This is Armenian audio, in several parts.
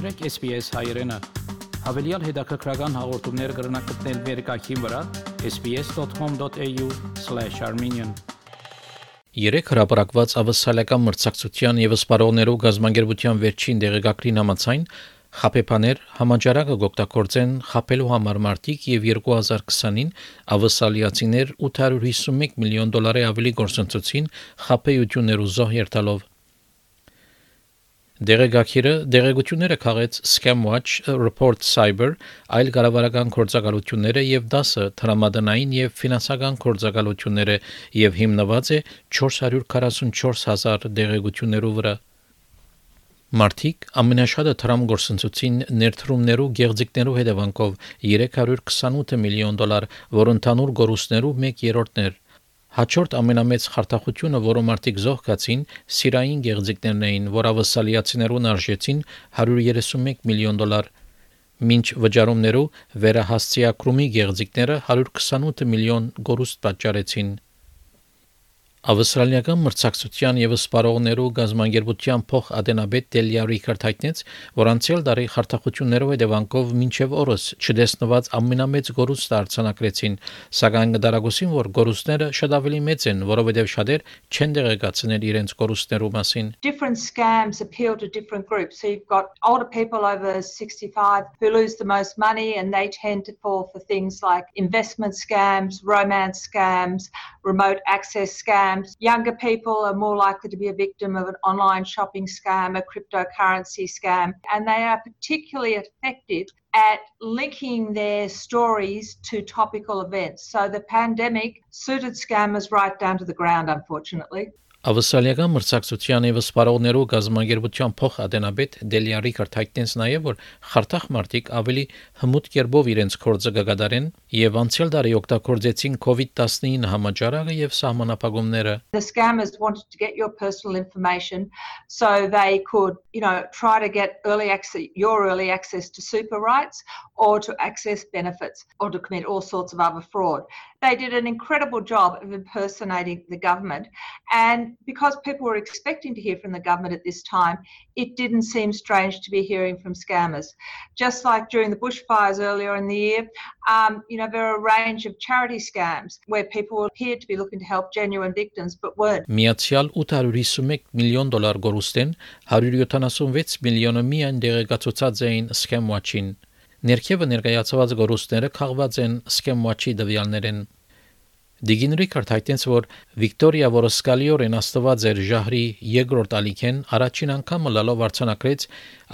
մտրեք SPS հայերեն։ Հավելյալ հետաքրքրական հաղորդումներ կգրնակցնել վերկայքին վրա sps.com.au/armenian Երեք հրապարակված ավսալական մրցակցության եւ սպառողներու գազམ་անգերության վերջին դեղեկագրին համաձայն Խապեփաներ համաճարակը գոկտակորձեն խապելու համար մարտիկ եւ 2020-ին ավսալիացիներ 851 միլիոն դոլարի ավելի գործընծուցին խապեյություններ ու զոհ երթալով Դերեկակիրը դերեկությունները քաղեց Scamwatch Report Cyber այլ կառավարական կորցակալությունները եւ 10 տրամադանային եւ ֆինանսական կորցակալությունները եւ հիմնված է 444000 դերեկություններով վրա Մարտիկ ամենաշատը Թրամ գործընծուցին ներդրումներու գեղձիկներու հետևանքով 328 միլիոն դոլար, որ ընդհանուր գորուստներու 1/3-ն էր։ Հաջորդ ամենամեծ խարտախությունը, որը մարտիկ զոհկացին, սիրային գեղձիկներն էին, որ ավսալիացիներուն արժեցին 131 միլիոն դոլար։ Մինչ վճարումներու վերահասցիակրումի գեղձիկները 128 միլիոն գորուստ պատճառեցին։ Ավստրալիական մրցակցության եւ սպառողներու գազམ་անգերբության փոխ ադենաբեդ Դելիա Ռիքարդ հայտնեց, որ անցյալ տարի խարտախություններով հետևանքով մինչև օրս չդեսնված ամենամեծ գորուստը արձանագրեցին, սակայն դարագուսին, որ գորուստները շատ ավելի մեծ են, որովհետեւ շատեր չեն դեղեկացնել իրենց գորուստներու մասին։ Different scams appeal to different groups. So you've got older people over 65 who lose the most money and they tend to fall for things like investment scams, romance scams, remote access scams scams. Younger people are more likely to be a victim of an online shopping scam, a cryptocurrency scam, and they are particularly effective at linking their stories to topical events. So the pandemic suited scammers right down to the ground, unfortunately. Ավսալիական մրցակցության եւ սպառողներու գազམ་ագերբության փոխադենաբեդ Դելիա Ռիկարդ հայտնեց նաեւ որ խարտախ մարտիկ ավելի հմուտ կերպով իրենց կորձը գագադարեն եւ անցյալ տարի օգտագործեցին COVID-19 համաճարակը եւ սահմանապահումները The scammers wanted to get your personal information so they could, you know, try to get early access your early access to super rights or to access benefits or to commit all sorts of other fraud. They did an incredible job of impersonating the government. And because people were expecting to hear from the government at this time, it didn't seem strange to be hearing from scammers. Just like during the bushfires earlier in the year, um, you know, there are a range of charity scams where people appeared to be looking to help genuine victims but weren't. Միացյալ 851 միլիոն դոլար գորուստեն 176 միլիոնը միայն դեղեկացուցած էին Scam Watch-ին։ Ներքևը ներկայացված գորուստները քաղված են Scam-Watch-ի դվյալներեն։ Դիգին Ռիքարդ հայտնեց, որ Վիկտորիա, որը սկալիորեն աստված էր ժահրի երկրորդ ալիքեն, առաջին անգամը լալով արցանակրեց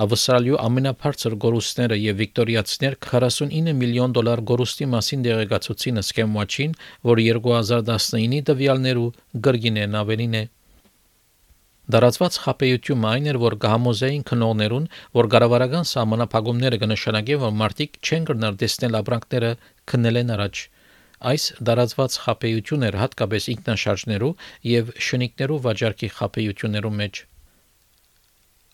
Ավստրալիու ամենաբարձր գորուստները եւ վիկտորիացիներ 49 միլիոն դոլար գորուստի մասին դեղեկացուցին Scam-Watch-ին, որ 2019-ի դվյալներու գրգինեն ավելին է։ Դարածված խապեյությունը այն էր, որ կհամոզեին քնողներուն, որ գարավարական սահմանափակումները կնշանակեն, որ մարդիկ չեն կրնար տեսնել ապրանքները քննելեն առաջ։ Այս դարածված խապեյություններ հատկապես ինքնաշարժներու եւ շնիկներու վաճառքի խապեյություններու մեջ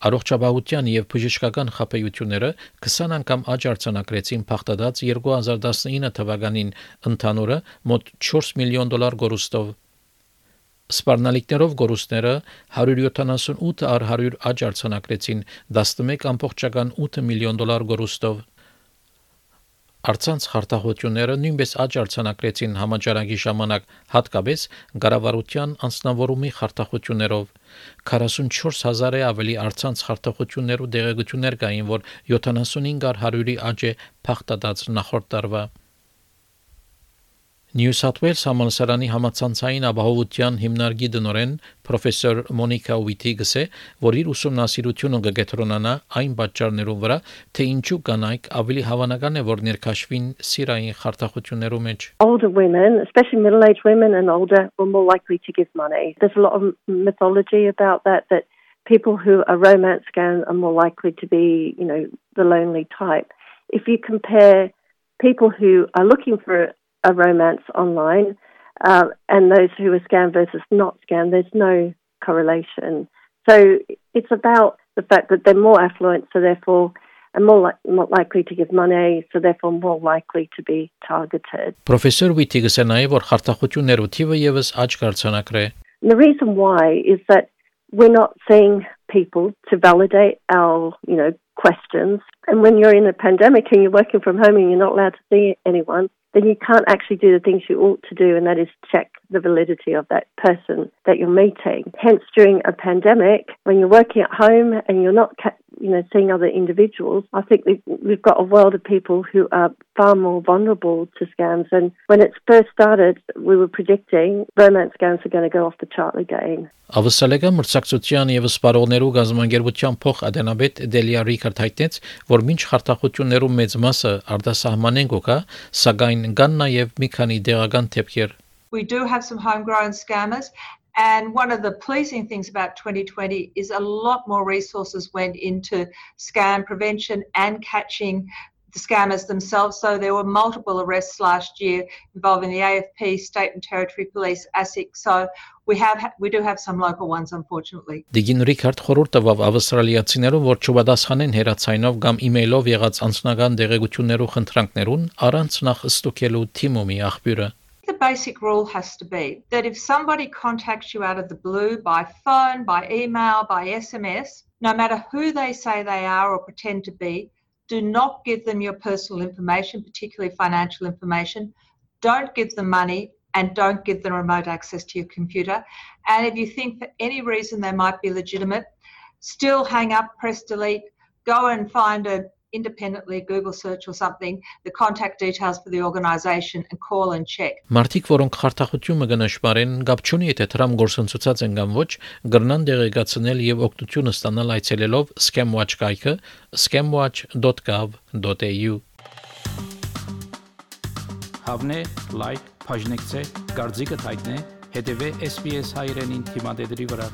Առողջապահության եւ բժշկական խապեյությունները 20 անգամ աճ արձանագրեցին փախտած 2019 թվականին ընդհանուրը մոտ 4 միլիոն դոլար գորուստով Սպառնալիքներով գորուստները 178 առ 100 աճ արձանագրեցին 11.8 միլիոն դոլար գորուստով։ Արցանց խարտահությունները նույնպես աճ արձանագրեցին համաճարակի ժամանակ հատկապես գարավարության անձնավորումի խարտահություններով 44000-ը ավելի արցանց խարտահություններու դեղեցություններ կային, որ 75 առ 100-ի աճ է փախտած նախորդ տարվա։ New South Wales համալսարանի համացանցային ապահովության հիմնարկի դնորեն պրոֆեսոր Մոնիկա Ուիթիգս է, որ իր ուսումնասիրությունը կգետրոնանա այն պատճառներով վրա, թե ինչու կանայք ավելի հավանական է, որ ներքաշվին սիրային խարտախություններու մեջ։ Older women, especially middle-aged women and older, are more likely to give money. There's a lot of mythology about that that people who are romance scam are more likely to be, you know, the lonely type. If you compare people who are looking for a romance online uh, and those who are scam versus not scam, there's no correlation. So it's about the fact that they're more affluent, so therefore and more, li- more likely to give money, so therefore more likely to be targeted. Professor Wittigas նաև որ խարտախություններու թիվը եւս աճ կարձանակրե։ The reason why is that we're not seeing people to validate our, you know, questions. And when you're in a pandemic and you're working from home and you're not allowed to see anyone, then you can't actually do the things you ought to do, and that is check the validity of that person that you're meeting. Hence, during a pandemic, when you're working at home and you're not, you know, seeing other individuals, I think we've, we've got a world of people who are far more vulnerable to scams. And when it first started, we were predicting romance scams are going to go off the chart again. Ավսալեգա մրցակցության եւ սպարողներու գազամագերության փոխ ադենաբեդ Դելիա Ռիկարդ հայտնեց, որ ոչ խարտախություններու մեծ մասը արտասահմանեն գոկա, սակայն կան նաեւ մի քանի դեղական թեփքեր։ We do have some homegrown scammers and one of the pleasing things about 2020 is a lot more resources went into scam prevention and catching the scammers themselves. So there were multiple arrests last year involving the AFP, state and territory police, ASIC. So we have we do have some local ones unfortunately. Դիգին Ռիքարդ խորհուրդ տվավ ավստրալիացիներուն, որ չվադասխանեն հերացայնով կամ իմեյլով եղած անձնական դեղեցություններու խնդրանքներուն առանց նախ ստուգելու թիմումի աղբյուրը the basic rule has to be that if somebody contacts you out of the blue by phone, by email, by SMS, no matter who they say they are or pretend to be, do not give them your personal information, particularly financial information. Don't give them money and don't give them remote access to your computer. And if you think for any reason they might be legitimate, still hang up, press delete, go and find a independently Google search or something the contact details for the organization and call and check. Մարտիկ, որոնք խարտախությունը գնաշխարեն, գապ չունի եթե Թրամ գործընծուցած են կամ ոչ, գրնան դեղեկացնել եւ օգնությունը ստանալ այցելելով Scamwatch կայքը scamwatch.gov.au Հավնե, լայք, բաժնեկցե, դարձիկը թայտնե, հետեւե SPS հայրենին թիմադեդի վրա։